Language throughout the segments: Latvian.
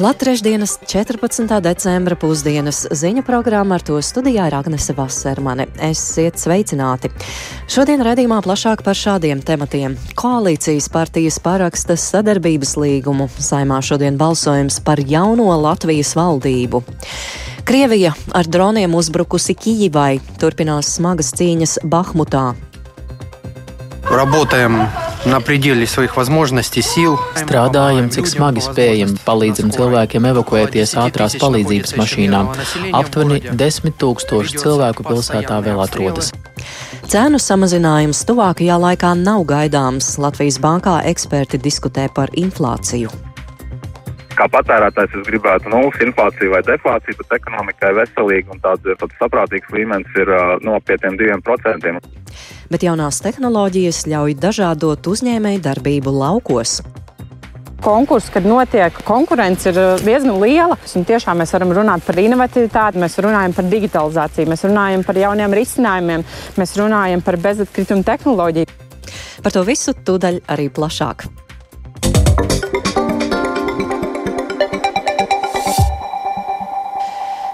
Klāt trešdienas 14. decembra pusdienas ziņu programma ar to studijā ir Agnese Vasermane. Esiet sveicināti! Šodien redzījumā plašāk par šādiem tematiem. Koalīcijas partijas paraksta sadarbības līgumu. Saimā šodien balsojums par jauno Latvijas valdību. Krievija ar droniem uzbrukusi Kijivai, turpinās smagas cīņas Bahmutā. Работаем Strādājam, cik smagi spējam, palīdzam cilvēkiem evakuēties ātrās palīdzības mašīnām. Aptuveni 10 tūkstoši cilvēku pilsētā vēl atrodas. Cēnu samazinājums tuvākajā laikā nav gaidāms. Latvijas bankā eksperti diskutē par inflāciju kā patērētājs es gribētu nulles inflāciju vai deflāciju, bet ekonomikai veselīgi un tāds, tāds saprātīgs līmenis ir no apmēram 2%. Bet jaunās tehnoloģijas ļauj dažādot uzņēmēju darbību laukos konkurss, kad notiek konkurence, ir diezgan liela. Un tiešām mēs varam runāt par inovatīvitāti, mēs runājam par digitalizāciju, mēs runājam par jauniem risinājumiem, mēs runājam par bezatkritumu tehnoloģiju. Par to visu tūdaļ arī plašāk.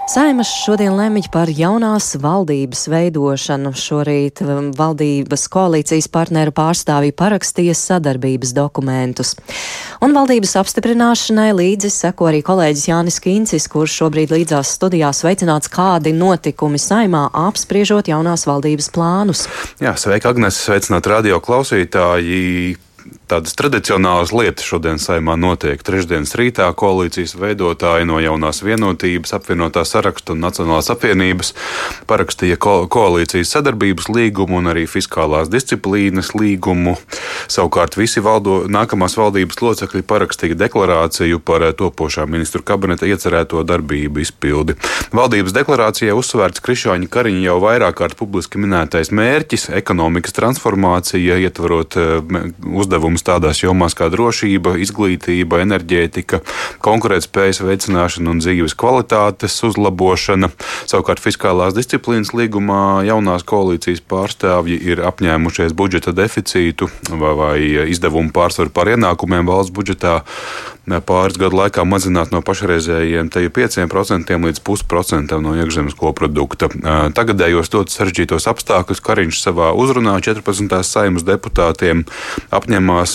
Saimas šodien lemj par jaunās valdības veidošanu. Šorīt um, valdības koalīcijas partneru pārstāvji parakstīja sadarbības dokumentus. Un valdības apstiprināšanai līdzi seko arī kolēģis Jānis Kīncis, kurš šobrīd līdzās studijās veicināts kādi notikumi saimā apspriežot jaunās valdības plānus. Jā, sveika, Agnes, sveicināt radio klausītāji tādas tradicionālas lietas šodien saimā notiek. Trešdienas rītā koalīcijas veidotāji no jaunās vienotības, apvienotā saraksta un Nacionālās apvienības parakstīja ko koalīcijas sadarbības līgumu un arī fiskālās disciplīnas līgumu. Savukārt visi valdo, nākamās valdības locekļi parakstīja deklarāciju par topošā ministru kabineta iecerēto darbību izpildi. Valdības deklarācijā uzsvērts Krišāņa Kariņa jau vairāk kārt publiski minētais mērķis - ekonomikas transformācija, ietverot eh, uzlabojumus tādās jomās kā drošība, izglītība, enerģētika, konkurētspējas veicināšana un dzīves kvalitātes uzlabošana. Savukārt fiskālās disciplīnas līgumā jaunās koalīcijas pārstāvji ir apņēmušies budžeta deficītu vai, vai izdevumu pārsvaru par ienākumiem valsts budžetā pāris gadu laikā mazināt no pašreizējiem 5% līdz pusprocentam no iekšzemes koprodukta. Tagadējos ļoti sarežģītos apstākļus Kariņš savā uzrunā 14. saimas deputātiem apņemās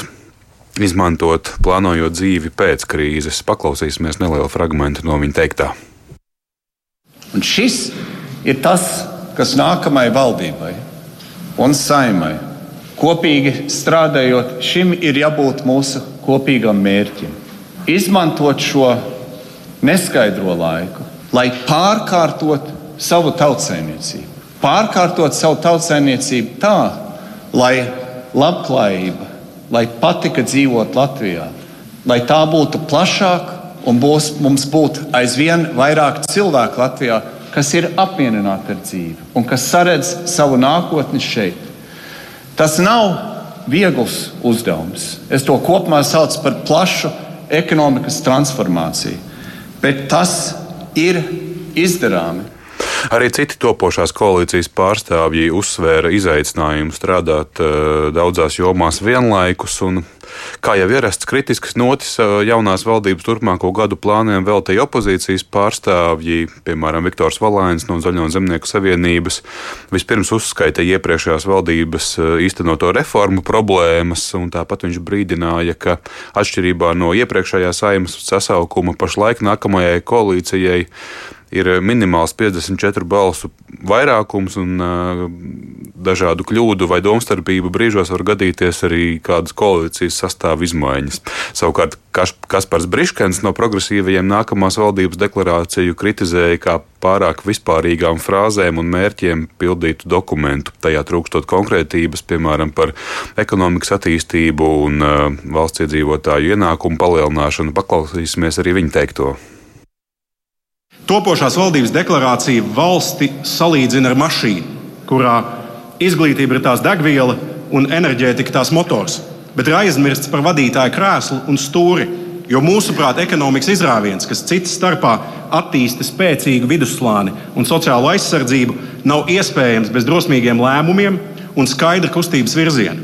izmantot, plānojot dzīvi pēc krīzes. Paklausīsimies nelielu fragment no viņa teiktā. Un šis ir tas, kas nākamajai valdībai un saimai kopīgi strādājot, šim ir jābūt mūsu kopīgam mērķim izmantot šo neskaidro laiku, lai pārkārtot savu tautsēmniecību. Pārkārtot savu tautsēmniecību tā, lai labklājība, lai patika dzīvot Latvijā, lai tā būtu plašāka un būs, mums būtu aizvien vairāk cilvēku Latvijā, kas ir apmierināti ar dzīvi un kas saredz savu nākotni šeit. Tas nav viegls uzdevums. Es to kopumā saucu par plašu ekonomikas transformāciju. Bet tas ir izdarāmi. Arī citi topošās koalīcijas pārstāvji uzsvēra izaicinājumu strādāt uh, daudzās jomās vienlaikus. Un, kā jau ierasts, kritiskas notis uh, jaunās valdības turpmāko gadu plāniem veltīja opozīcijas pārstāvji, piemēram, Viktors Valāns no Zaļo zemnieku savienības. Vispirms uzskaitīja iepriekšējās valdības uh, īstenoto reformu problēmas, un tāpat viņš brīdināja, ka atšķirībā no iepriekšējā saimnes sasaukuma pašlaik nākamajai koalīcijai ir minimāls 54 balsu vairākums, un uh, dažādu kļūdu vai domstarpību brīžos var gadīties arī kādas koalīcijas sastāvā izmaiņas. Savukārt Kaspars Briškens no progresīvajiem nākamās valdības deklarāciju kritizēja kā pārāk vispārīgām frāzēm un mērķiem pildītu dokumentu. Tajā trūkstot konkrētības, piemēram, par ekonomikas attīstību un uh, valsts iedzīvotāju ienākumu palielināšanu. Paklausīsimies arī viņa teikto. Topošās valdības deklarācija valsti salīdzina ar mašīnu, kurā izglītība ir tās degviela un enerģētika tās motors, bet ir aizmirsts par vadītāju krēslu un stūri. Jo mūsuprāt, ekonomikas izrāviens, kas citas starpā attīsta spēcīgu vidusslāni un sociālo aizsardzību, nav iespējams bez drosmīgiem lēmumiem un skaidra kustības virziena.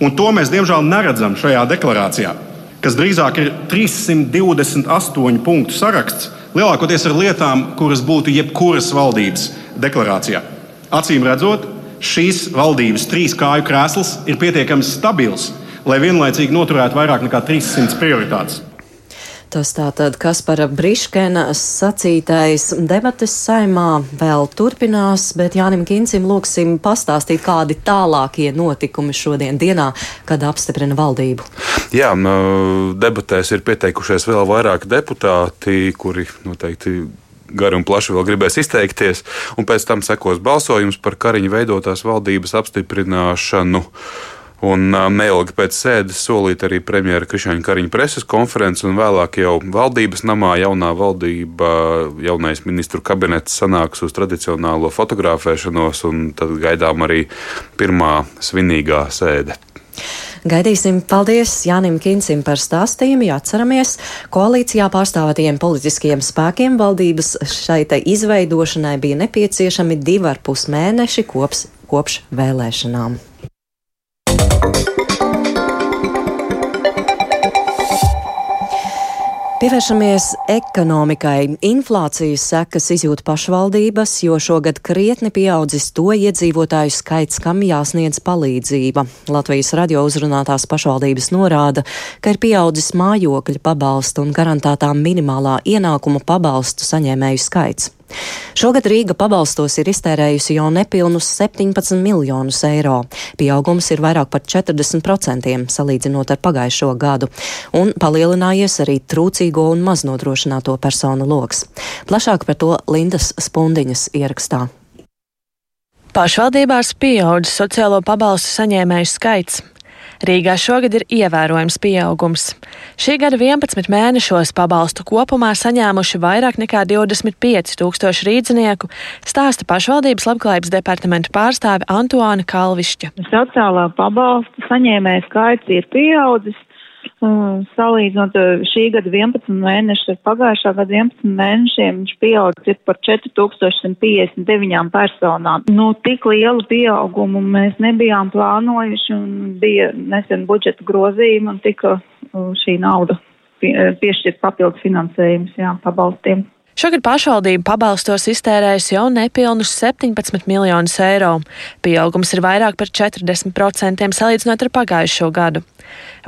Un to mēs diemžēl neredzam šajā deklarācijā. kas drīzāk ir 328 punktu saraksts, lielākoties ar lietām, kuras būtu jebkuras valdības deklarācijā. Acīm redzot, šīs valdības trīs kāju krēsls ir pietiekami stabils, lai vienlaicīgi noturētu vairāk nekā 300 prioritātes. Tas tātad, kas par Briškena sacītais debates saimā vēl turpinās, bet Jānim Kincim lūksim pastāstīt, kādi tālākie notikumi šodien dienā, kad apstiprina valdību. Jā, debatēs ir pieteikušies vēl vairāk deputāti, kuri noteikti gari un plaši vēl gribēs izteikties, un pēc tam sekos balsojums par Kariņa veidotās valdības apstiprināšanu. Un neilgi pēc sēdes solīt arī premjera Krišņa Kariņa preses konferences, un vēlāk jau valdības namā jaunā valdība, jaunais ministru kabinets sanāks uz tradicionālo fotografēšanos, un tad gaidām arī pirmā svinīgā sēde. Gaidīsim, paldies Jānim Kincim par stāstījumu. Ja atceramies, koalīcijā pārstāvētajiem politiskiem spēkiem valdības šai izveidošanai bija nepieciešami divi ar pus mēneši kops, kopš vēlēšanām. Pievēršamies ekonomikai. Inflācijas sekas izjūt pašvaldības, jo šogad krietni pieaudzis to iedzīvotāju skaits, kam jāsniedz palīdzība. Latvijas radio uzrunātās pašvaldības norāda, ka ir pieaudzis mājokļa pabalstu un garantētā minimālā ienākuma pabalstu saņēmēju skaits. Šogad Rīga pabalstos ir iztērējusi jau nepilnus 17 miljonus eiro. Pieaugums ir vairāk par 40% salīdzinot ar pagājušo gadu, un palielinājies arī trūcīgo un maznodrošināto personu loks. Plašāk par to Lindas Spundiņas ierakstā. Pašvaldībās pieaudzis sociālo pabalstu saņēmēju skaits. Rīgā šogad ir ievērojams pieaugums. Šī gada 11 mēnešos pabalstu kopumā saņēmuši vairāk nekā 25 tūkstoši rīdzinieku, stāsta pašvaldības labklājības departamenta pārstāve Antuāna Kalvišķa. Sociālā pabalsta saņēmēja skaits ir pieaudzis Salīdzinot šī gada 11 mēnešus ar pagājušā gada 11 mēnešiem, viņš pieaudzis par 4159 personām. Nu, tik lielu pieaugumu mēs nebijām plānojuši un bija nesen budžeta grozījuma un tika šī nauda piešķirt papildus finansējums, jā, pabalstiem. Šogad pašvaldība pabalstos iztērējusi jau nepilnus 17 miljonus eiro. Pieaugums ir vairāk par 40% salīdzinot ar pagājušo gadu.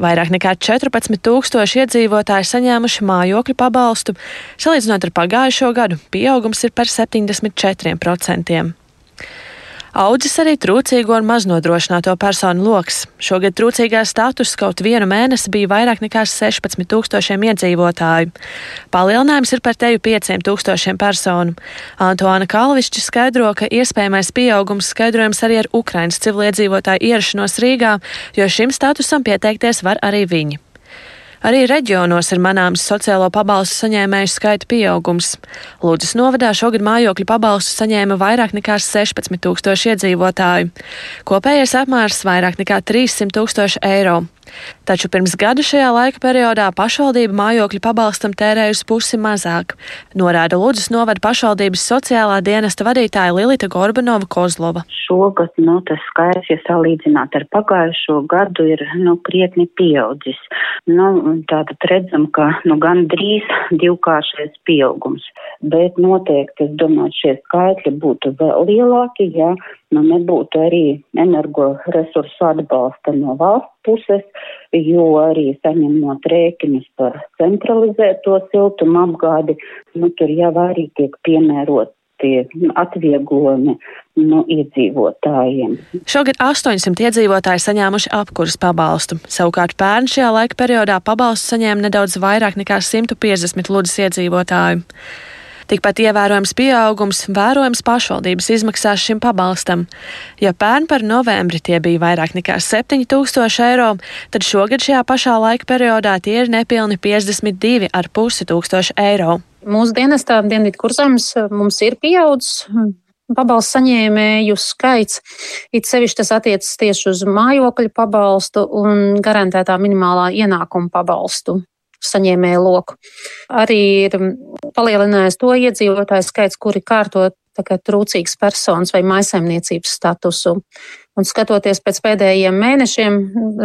Vairāk nekā 14 tūkstoši iedzīvotāji saņēmuši mājokļu pabalstu, salīdzinot ar pagājušo gadu pieaugums ir par 74%. Audzis arī trūcīgo un maznodrošināto personu lokus. Šogad trūcīgā status kaut vienu mēnesi bija vairāk nekā 16 tūkstošiem iedzīvotāju. Palielinājums ir par teju 5 tūkstošiem personu. Antoāna Kalvišķa skaidro, ka iespējamais pieaugums skaidrojams arī ar Ukrainas civiliedzīvotāju ierašanos Rīgā, jo šim statusam pieteikties var arī viņi. Arī reģionos ir manāms sociālo pabalstu saņēmēju skaita pieaugums. Lūdzes novadā šogad mājokļu pabalstu saņēma vairāk nekā 16 tūkstoši iedzīvotāju. Kopējais apmērs vairāk nekā 300 tūkstoši eiro. Taču pirms gada šajā laika periodā pašvaldība mājokļu pabalstam tērējusi pusi mazāk, norāda Lūdzes novada pašvaldības sociālā dienesta vadītāja Lilita Gorbanova Kozlova. Šogad nu, tas skaits, ja salīdzināt ar pagājušo gadu, ir nu, krietni pieaudzis. Nu, tātad redzam, ka nu, gan drīz divkāršais pieaugums, bet noteikti, es domāju, šie skaitļi būtu vēl lielāki, ja nu, nebūtu arī energoresursu atbalsta no valsts puses, jo arī saņemot rēķinus par centralizēto siltumu apgādi, nu, tur jau arī tiek piemērot atvieglojumi no iedzīvotājiem. Šogad 800 iedzīvotāji saņēmuši apkuras pabalstu. Savukārt pērn šajā laika periodā pabalstu saņēma nedaudz vairāk nekā 150 ludzes iedzīvotāju. Tikpat ievērojams pieaugums vērojams pašvaldības izmaksās šim pabalstam. Ja pērn par novembri tie bija vairāk nekā 7000 eiro, tad šogad šajā pašā laika periodā tie ir nepilni 52,5 tūkstoši eiro. Mūsu dienestā Dienvidu kursams mums ir pieaudzis pabalstu saņēmēju skaits. It sevišķi tas attiecas tieši uz mājokļu pabalstu un garantētā minimālā ienākuma pabalstu saņēmēju loku. Arī ir palielinājies to iedzīvotāju skaits, kuri kārto trūcīgas personas vai maisaimniecības statusu. Un skatoties pēc pēdējiem mēnešiem,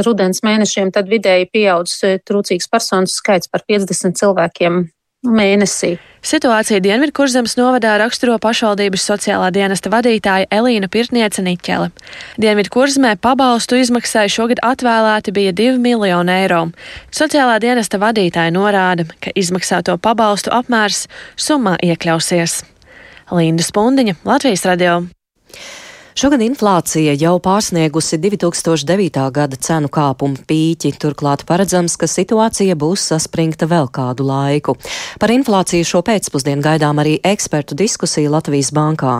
rudens mēnešiem, tad vidēji pieaudzis trūcīgas personas skaits par 50 cilvēkiem mēnesī. Situācija Dienvidkurzemes novadā raksturo pašvaldības sociālā dienesta vadītāja Elīna Pirtniece Niķele. Dienvidkurzemē pabalstu izmaksai šogad atvēlēti bija 2 miljoni eiro. Sociālā dienesta vadītāja norāda, ka izmaksāto pabalstu apmērs summā iekļausies. Linda Spundiņa, Latvijas radio. Šogad inflācija jau pārsniegusi 2009. gada cenu kāpumu pīķi, turklāt paredzams, ka situācija būs saspringta vēl kādu laiku. Par inflāciju šo pēcpusdienu gaidām arī ekspertu diskusija Latvijas bankā.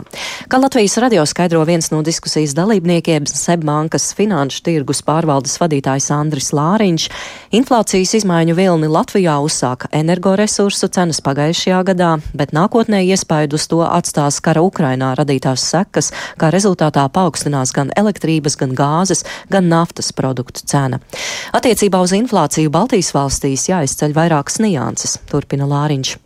Kā Latvijas radio skaidro viens no diskusijas dalībniekiem, Sebbankas finanšu tirgus pārvaldes vadītājs Andris Lāriņš, inflācijas izmaiņu vilni Latvijā uzsāka energoresursu cenas pagājušajā gadā, bet nākotnē iespaidu uz to atstās kara Ukrainā radītās sekas, kā rezultātā rezultātā paaugstinās gan elektrības, gan gāzes, gan naftas produktu cena. Attiecībā uz inflāciju Baltijas valstīs jāizceļ vairākas nianses, turpina Lāriņš.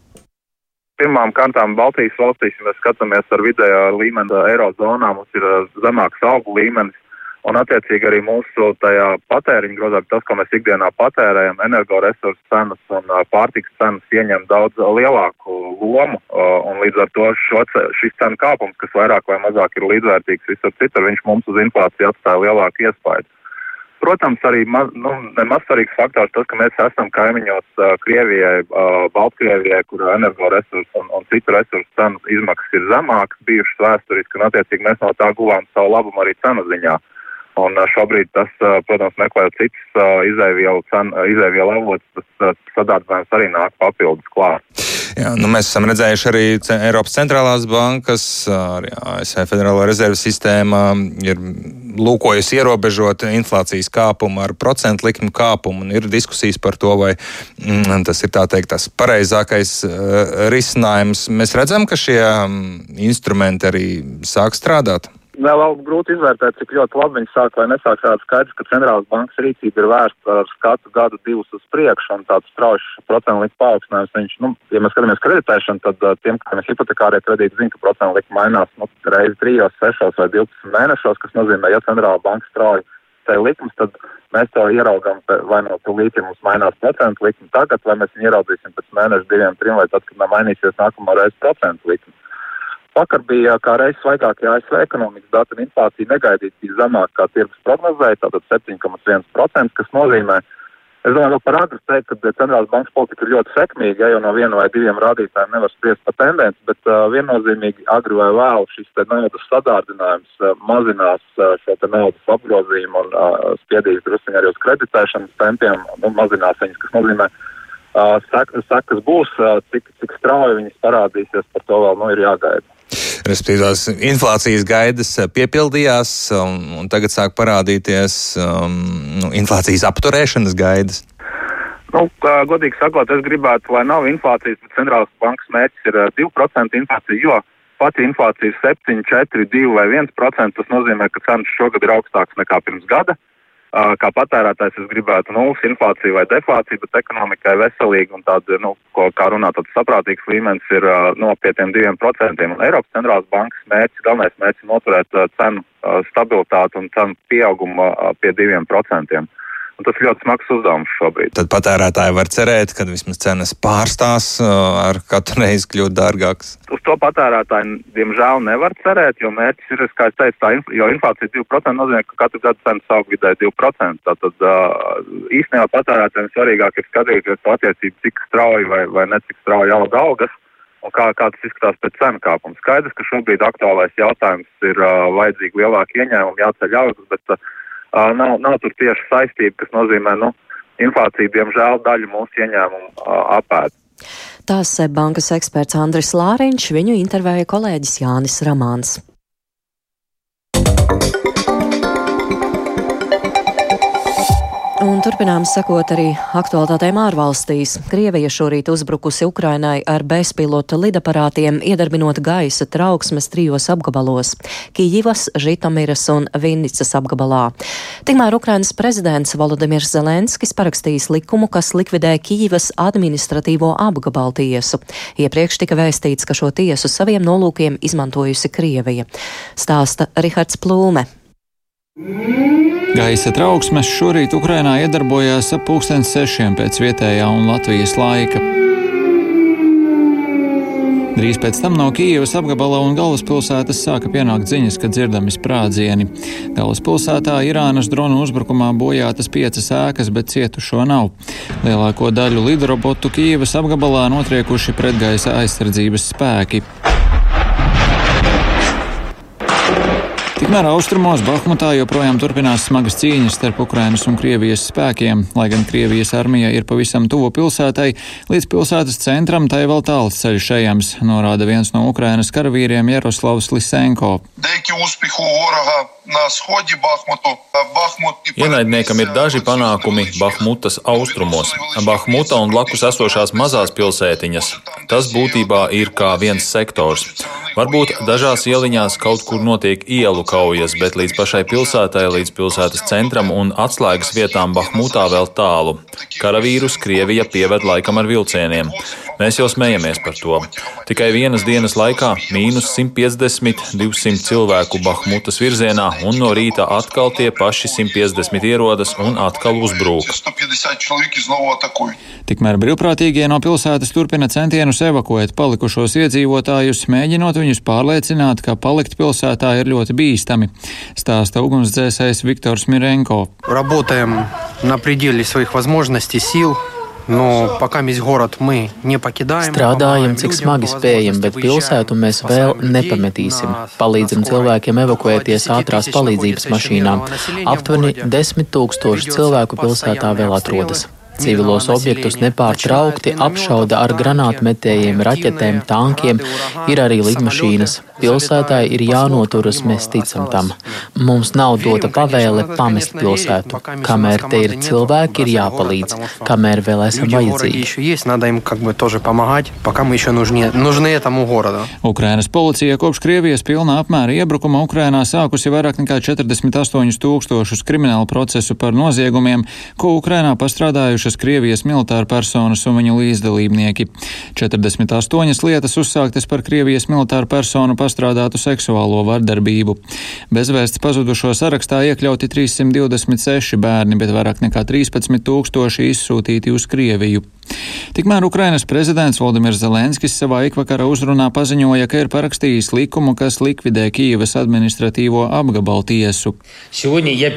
Pirmām kārtām Baltijas valstīs, ja mēs skatāmies ar vidējā līmeni Eirozonā, mums ir zemāks augu līmenis, Un, attiecīgi, arī mūsu tajā patēriņa grozā, tas, ko mēs ikdienā patērējam, energoresursu cenas un pārtikas cenas ieņem daudz lielāku lomu. Un līdz ar to šo, šis cenu kāpums, kas vairāk vai mazāk ir līdzvērtīgs visur citur, viņš mums uz inflāciju atstāja lielāku iespēju. Protams, arī maz, nu, nemaz svarīgs faktors tas, ka mēs esam kaimiņos Krievijai, Baltkrievijai, kur energoresursu un, un citu resursu cenu izmaksas ir zemākas bijušas vēsturiski, un attiecīgi mēs no tā guvām savu labumu arī cenu ziņā. Un šobrīd tas, protams, meklējot citas izēvielu avotus, tas sadarbojums arī nāk papildus klāt. Jā, nu mēs esam redzējuši arī Eiropas centrālās bankas, arī ASV Federālo rezervu sistēma ir lūkojusi ierobežot inflācijas kāpumu ar procentu likmu kāpumu, un ir diskusijas par to, vai mm, tas ir tā teikt tas pareizākais uh, risinājums. Mēs redzam, ka šie um, instrumenti arī sāk strādāt. Vēl grūti izvērtēt, cik ļoti labi viņi sāk vai nesāk tādu skaidrs, ka centrālās bankas rīcība ir vērsta ar skatu gadu divus uz priekšu un tāds strauji procentu likuma paaugstinājums. Viņš, nu, ja mēs skatāmies kreditēšanu, tad uh, tiem, kam ir hipotekārie kredīti, zina, ka procentu likuma mainās nu, reizi trijos, sešos vai divpadsmit mēnešos, kas nozīmē, ja centrāla banka strauji te likums, tad mēs to ieraugam, vai no tūlīt, mums mainās procentu likuma tagad, vai mēs viņu ieraudzīsim pēc mēneša, diviem, trim, vai tad, kad mainīsies nākamā reize procentu likuma. Vakar bija kā reizes svaigākie ASV ekonomikas dati, un inflācija negaidīti bija zemāka kā tirgus prognozēja, tātad 7,1%, kas nozīmē, es domāju, ka par agru teikt, ka centrālās bankas politika ir ļoti sekmīga, ja jau no viena vai diviem rādītājiem nevar spriest par tendenci, bet uh, viennozīmīgi agri vai vēl šis te naudas sadārdinājums uh, mazinās uh, šo te naudas apgrozījumu un uh, spiedīs drusciņi arī uz kreditēšanas tempiem, nu, mazinās viņas, kas nozīmē, uh, sekas sak, būs, uh, cik, cik strauji viņas parādīsies, par to vēl nu, ir jāgaida. Respektīvi, tās inflācijas gaidas eh, piepildījās, un, un tagad sāk parādīties um, nu, inflācijas apturēšanas gaidas. Nu, godīgi sakot, es gribētu, lai nav inflācijas, bet centrālās bankas mērķis ir 2% eh, inflācija, jo pati inflācija ir 7, 4, 2 vai 1%. Tas nozīmē, ka cenas šogad ir augstākas nekā pirms gada. Uh, kā patērētājs es gribētu nulles inflāciju vai deflāciju, bet ekonomikai veselīgi un tāda, nu, ko, kā runā, tāds saprātīgs līmenis ir no pie tiem diviem procentiem. Un Eiropas centrālās bankas mērķis, galvenais mērķis ir noturēt cenu stabilitāti un cenu pieaugumu pie diviem procentiem. Un tas ir ļoti smags uzdevums šobrīd. Tad patērētāji var cerēt, ka vismaz cenas pārstās ar katru reizi kļūt dārgākas. Uz to patērētāji, diemžēl, nevar cerēt, jo mērķis ir, kā es teicu, tā, inf jo inflācija 2% nozīmē, ka katru gadu cenas aug vidēji 2%. Tātad īstenībā patērētājiem svarīgāk ir skatīties to attiecību, cik strauji vai, vai necik strauji auga algas un kā, kā tas izskatās pēc cenu kāpuma. Skaidrs, ka šobrīd aktuālais jautājums ir uh, vajadzīgi lielāki ieņēmumi, jāceļ algas, bet uh, nav, nav tur tieši saistība, kas nozīmē, nu, inflācija, diemžēl, daļu mūsu ieņēmumu apēd. Tās bankas eksperts Andris Lāriņš, viņu intervēja kolēģis Jānis Ramāns. Un turpinām sekot arī aktualitātēm ārvalstīs. Krievija šorīt uzbrukusi Ukrainai ar bezpilota lidaparātiem, iedarbinot gaisa trauksmes trijos apgabalos - Kijivas, Žitomiras un Vinnicas apgabalā. Tikmēr Ukrainas prezidents Volodimirs Zelenskis parakstījis likumu, kas likvidē Kijivas administratīvo apgabalu tiesu. Iepriekš tika vēstīts, ka šo tiesu saviem nolūkiem izmantojusi Krievija. Stāsta Rihards Plūme. Gaisa trauksmes šorīt Ukrainā iedarbojās ap pulksten sešiem pēc vietējā un Latvijas laika. Drīz pēc tam no Kijavas apgabala un galvaspilsētas sāka pienākt ziņas, ka dzirdami sprādzieni. Galvaspilsētā Irānas dronu uzbrukumā bojātas piecas ēkas, bet cietušo nav. Lielāko daļu lidrobotu Kijavas apgabalā notriekuši pretgaisa aizsardzības spēki. Tikmēr austrumos Bahmutā joprojām turpinās smagas cīņas starp Ukrainas un Krievijas spēkiem. Lai gan Krievijas armija ir pavisam tuvu pilsētai, līdz pilsētas centram tai vēl tāls ceļš ejams, norāda viens no Ukrainas karavīriem Jaroslavs Lisenko. Ienaidniekam ir daži panākumi Bahmutas austrumos, Bahmuta un blakus esošās mazās pilsētiņas. Tas būtībā ir kā viens sektors. Varbūt dažās ieliņās kaut kur notiek ielu kaujas, bet līdz pašai pilsētai, līdz pilsētas centram un atslēgas vietām Bahmutā vēl tālu. Karavīrus Krievija pieved laikam ar vilcieniem. Mēs jau smejamies par to. Tikai vienas dienas laikā mīnus 150, 200 cilvēku Bahmutas virzienā, un no rīta atkal tie paši 150 ierodas un atkal uzbrūk. Tikmēr brīvprātīgie no pilsētas turpina centienus evakuēt palikušos iedzīvotājus, mēģinot viņus pārliecināt, ka palikt pilsētā ir ļoti bīstami, stāsta ugunsdzēsējs Viktors Mirenko. Работаем на пределе своих возможностей, сил. No, Strādājam, cik smagi spējam, bet pilsētu mēs vēl nepametīsim. Palīdzam cilvēkiem evakuēties ātrās palīdzības mašīnām. Aptuveni 10 tūkstoši cilvēku pilsētā vēl atrodas. Civilos objektus nepārtraukti apšauda ar granātmetējiem, raķetēm, tankiem, ir arī lidmašīnas. Pilsētai ir jānoturas, mēs ticam tam. Mums nav dota pavēle pamest pilsētu. Kamēr te ir cilvēki, ir jāpalīdz, kamēr vēl esam vajadzīgi. Ukrainas policija kopš Krievijas pilnā apmēra iebrukuma Ukrainā sākusi vairāk nekā 48 tūkstošus kriminālu procesu par noziegumiem, ko Ukrainā pastrādājušas sākušas Krievijas militāra personas un viņu līdzdalībnieki. 48 lietas uzsāktas par Krievijas militāru personu pastrādātu seksuālo vardarbību. Bezvēsts pazudušo sarakstā iekļauti 326 bērni, bet vairāk nekā 13 tūkstoši izsūtīti uz Krieviju. Tikmēr Ukrainas prezidents Valdemirs Zelenskis savā ikvakara uzrunā paziņoja, ka ir parakstījis likumu, kas likvidē Kīivas administratīvo apgabalu tiesu. Šodien, ja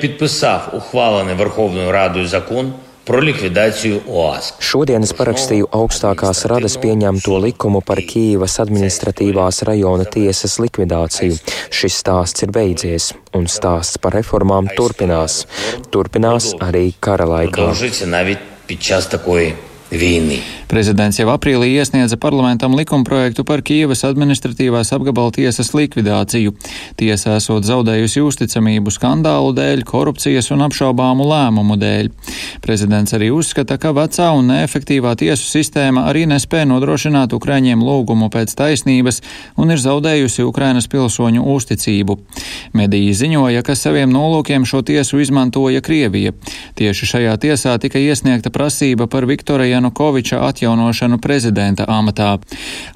par likvidāciju OASK. Šodien es parakstīju augstākās radas pieņemto likumu par Kīivas administratīvās rajona tiesas likvidāciju. Šis stāsts ir beidzies, un stāsts par reformām turpinās. Turpinās arī kara laikā vīni. Prezidents jau aprīlī iesniedza parlamentam likumprojektu par Kievas administratīvās apgabala tiesas likvidāciju. Tiesa esot zaudējusi uzticamību skandālu dēļ, korupcijas un apšaubāmu lēmumu dēļ. Prezidents arī uzskata, ka vecā un neefektīvā tiesu sistēma arī nespēja nodrošināt Ukraiņiem lūgumu pēc taisnības un ir zaudējusi Ukrainas pilsoņu uzticību. Mediji ziņoja, ka saviem nolūkiem šo tiesu izmantoja Krievija. Tieši šajā tiesā tika iesniegta prasība par Viktora Janukoviča atjaunošanu prezidenta amatā.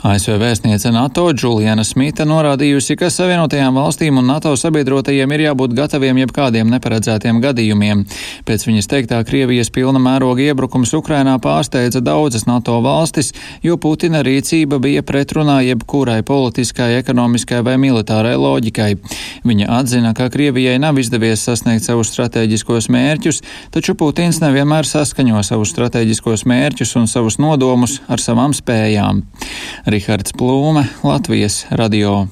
ASV vēstniece NATO Juliana Smita norādījusi, ka Savienotajām valstīm un NATO sabiedrotajiem ir jābūt gataviem jebkādiem neparedzētiem gadījumiem. Pēc viņas teiktā Krievijas pilna mēroga iebrukums Ukrainā pārsteidza daudzas NATO valstis, jo Putina rīcība bija pretrunā jebkurai politiskai, ekonomiskai vai militārai loģikai. Viņa atzina, ka Krievijai nav izdevies sasniegt savus strateģiskos mērķus, taču Putins nevienmēr saskaņo savus strateģiskos mērķus un savus nodomus ar savām spējām. Rihards Plūme, Latvijas radio.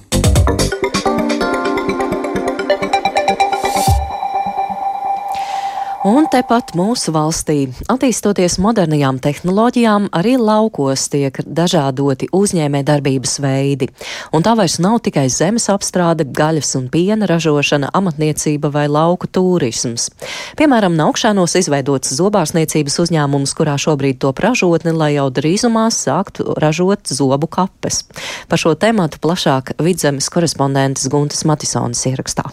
Un tepat mūsu valstī, attīstoties modernajām tehnoloģijām, arī laukos tiek dažādoti uzņēmē darbības veidi. Un tā vairs nav tikai zemes apstrāde, gaļas un piena ražošana, amatniecība vai lauku turisms. Piemēram, Naukšanos izveidots zobārsniecības uzņēmums, kurā šobrīd top ražotni, lai jau drīzumā sāktu ražot zobu kapes. Par šo tēmatu plašāk vidzemes korespondentes Guntas Matisonas ierakstā.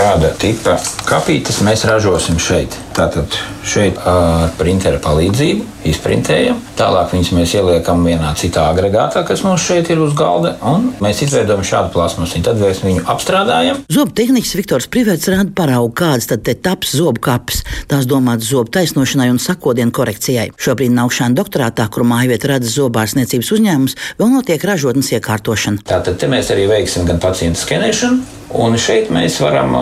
Šāda tipa kapītes mēs ražosim šeit. Tātad šeit ar printeru palīdzību izprintējam. Tālāk viņas mēs ieliekam vienā citā agregātā, kas mums šeit ir uz galda, un mēs izveidojam šādu plasmasu. Tad mēs viņu apstrādājam. Zobu tehnikas Viktors Privets rāda paraugu, kādas tad te taps zobu kapes. Tās domātas zobu taisnošanai un sakodienu korekcijai. Šobrīd Naukšāna doktorātā, kur mājvieta rada zobārsniecības uzņēmums, vēl notiek ražotnes iekārtošana. Tātad te mēs arī veiksim gan pacientu skenēšanu, Un šeit mēs varam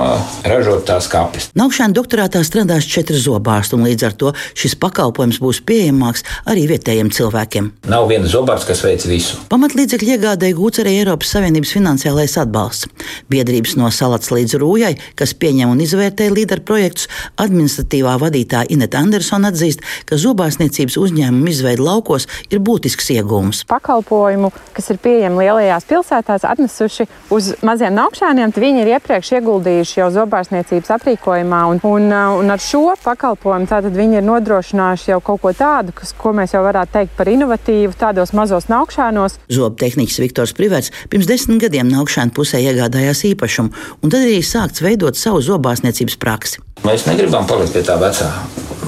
ražot tās kapes. Naukšana doktorātā strādās četri zobārsti, un līdz ar to šis pakalpojums būs pieejamāks arī vietējiem cilvēkiem. Nav viena zobārsta, kas veic visu. Pamatlīdzekļu iegādēji gūts arī Eiropas Savienības finansiālais atbalsts. Biedrības no Salats līdz Rūjai, kas pieņem un izvērtē līderu projektus, administratīvā vadītāja Ineta Andersona atzīst, ka zobārstniecības uzņēmumu izveide laukos ir būtisks iegūms. Pakalpojumu, kas ir pieejami lielajās pilsētās, atnesuši uz maziem naukšāniem Viņi ir iepriekš ieguldījuši jau zobārstniecības aprīkojumā, un, un, uh, un ar šo pakalpojumu viņi ir nodrošinājuši jau kaut ko tādu, kas, ko mēs jau varētu teikt par inovatīvu, tādos mazos naukšanos. Zobtehniķis Viktors Privets pirms desmit gadiem naukšana pusē iegādājās īpašumu, un tad arī sākts veidot savu zobārstniecības praksi. Mēs negribam palikt pie tā vecā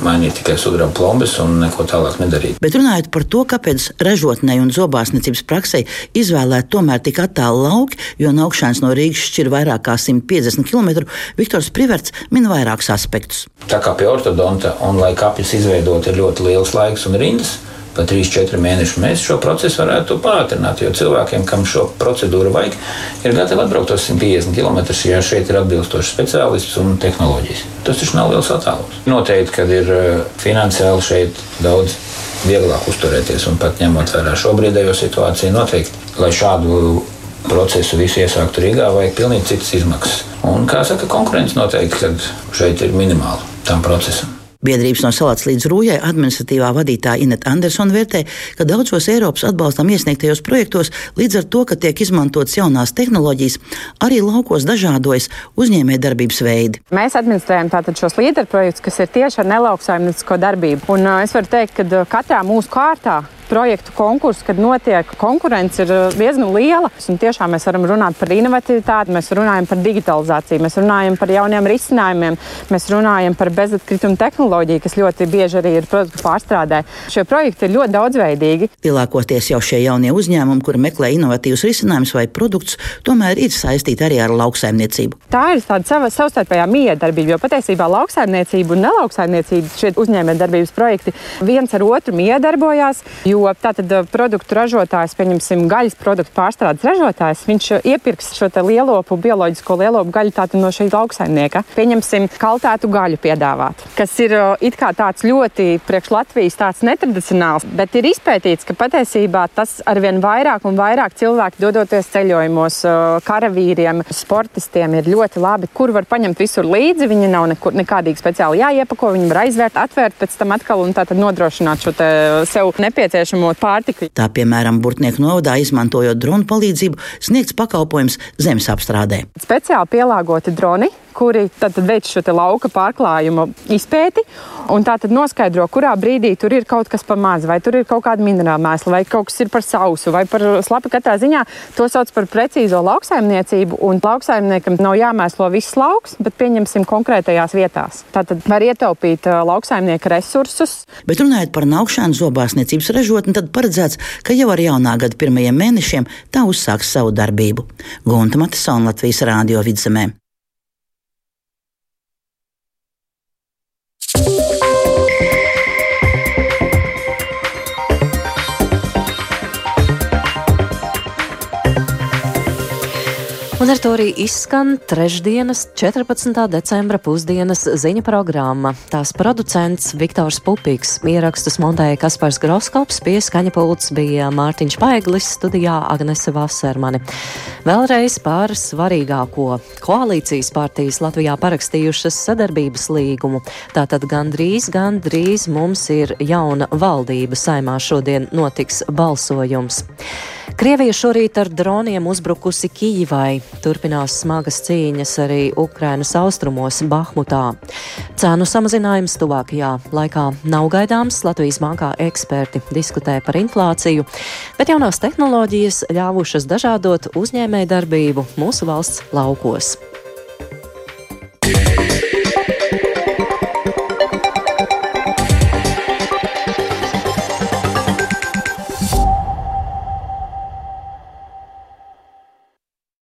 mainīt tikai sudraba plombas un neko tālāk nedarīt. Bet runājot par to, kāpēc ražotnei un zobārstniecības praksē izvēlēt tomēr tik attālu lauki, jo no augšanas no Rīgas šķir vairāk kā 150 km, Viktors Priverts min vairākus aspektus. Tā kā pie ortodonta un lai kapjas izveidot ir ļoti liels laiks un rindas, pa 3-4 mēnešus mēs šo procesu varētu pātrināt. Jo cilvēkiem, kam šo procedūru vajag, ir gatavi atbraukt tos 150 km, ja šeit ir atbilstošs speciālists un tehnoloģijas. Tas taču nav liels attālums. Noteikti, ka ir eh, finansiāli šeit daudz vieglāk uzturēties un pat ņemot vērā šobrīdējo situāciju, noteikti, lai šādu procesu visu iesāktu Rīgā, vajag pilnīgi citas izmaksas. Un, kā saka, konkurence noteikti, šeit ir minimāla tam procesam. Biedrības no Salāts līdz Rūjai administratīvā vadītāja Ineta Andersona vērtē, ka daudzos Eiropas atbalstam iesniegtajos projektos līdz ar to, ka tiek izmantotas jaunās tehnoloģijas, arī laukos dažādojas uzņēmējdarbības veidi. Mēs administrējam tātad šos līderu projektus, kas ir tieši ar nelauksaimniecisko darbību. Un uh, es varu teikt, ka uh, katrā mūsu kārtā projektu konkursu, kad notiek konkurence, ir uh, diezgan liela. Un tiešām mēs varam runāt par inovatīvitāti, mēs runājam par digitalizāciju, mēs runājam par jauniem risinājumiem, mēs runājam par bezatkritumu tehnoloģiju, kas ļoti bieži arī ir produktu pārstrādē. Šie projekti ir ļoti daudzveidīgi. Lielākoties jau šie jaunie uzņēmumi, kuri meklē inovatīvus risinājumus vai produktus, tomēr ir saistīti arī ar lauksaimniecību. Tā ir tāda sava savstarpējā miedarbība, jo patiesībā lauksaimniecība un nelauksaimniecība šie uzņēmējdarbības projekti viens ar otru miedarbojās. Jo Jo tātad produktu ražotājs, pieņemsim, gaļas produktu pārstrādes ražotājs, viņš iepirks šo lielopu, bioloģisko lielopu gaļu no šī lauksaimnieka. Pieņemsim, kaltētu gaļu piedāvāt, kas ir it kā tāds ļoti priekš Latvijas tāds netradicionāls, bet ir izpētīts, ka patiesībā tas arvien vairāk un vairāk cilvēki dodoties ceļojumos, karavīriem, sportistiem ir ļoti labi, kur var paņemt visur līdzi. Viņi nav nekur, nekādīgi speciāli jāiepako, viņi var aizvērt, atvērt pēc tam atkal un tā tad nodrošināt šo sev nepieciešamo nepieciešamo pārtiku. Tā piemēram, Burtnieku novadā izmantojot dronu palīdzību, sniegts pakalpojums zemes apstrādē. Speciāli pielāgoti droni kuri veic šo lauka pārklājumu izpēti un tā noskaidro, kurā brīdī tur ir kaut kas par maz, vai tur ir kaut kāda minerāla mēsla, vai kaut kas ir par sausu, vai par slapu. Katrā ziņā to sauc par precīzo lauksaimniecību, un lauksaimniekam nav jāmēslo viss lauks, bet pieņemsim konkrētajās vietās. Tā tad var ietaupīt lauksaimnieka resursus. Bet runājot par naukšanu zobārsniecības ražotni, tad paredzēts, ka jau ar jaunā gada pirmajiem mēnešiem tā uzsāks savu darbību. Gunta Matisona Latvijas Rādio vidzemē. Un ar to arī izskan trešdienas, 14. decembra pusdienas ziņu programma. Tās producents Viktors Pupīks, ierakstus montēja Kaspars Groskops, pie skaņa pults bija Mārtiņš Paeglis, studijā Agnese Vasermani. Vēlreiz par svarīgāko koalīcijas partijas Latvijā parakstījušas sadarbības līgumu. Tātad gandrīz, gandrīz mums ir jauna valdība saimā šodien notiks balsojums. Krievija šorīt ar droniem uzbrukusi Kijivai. Turpinās smagas cīņas arī Ukrainas austrumos, Bahmutā. Cēnu samazinājums tuvākajā laikā nav gaidāms. Latvijas bankā eksperti diskutē par inflāciju, bet jaunās tehnoloģijas ļāvušas dažādot uzņēmējdarbību mūsu valsts laukos.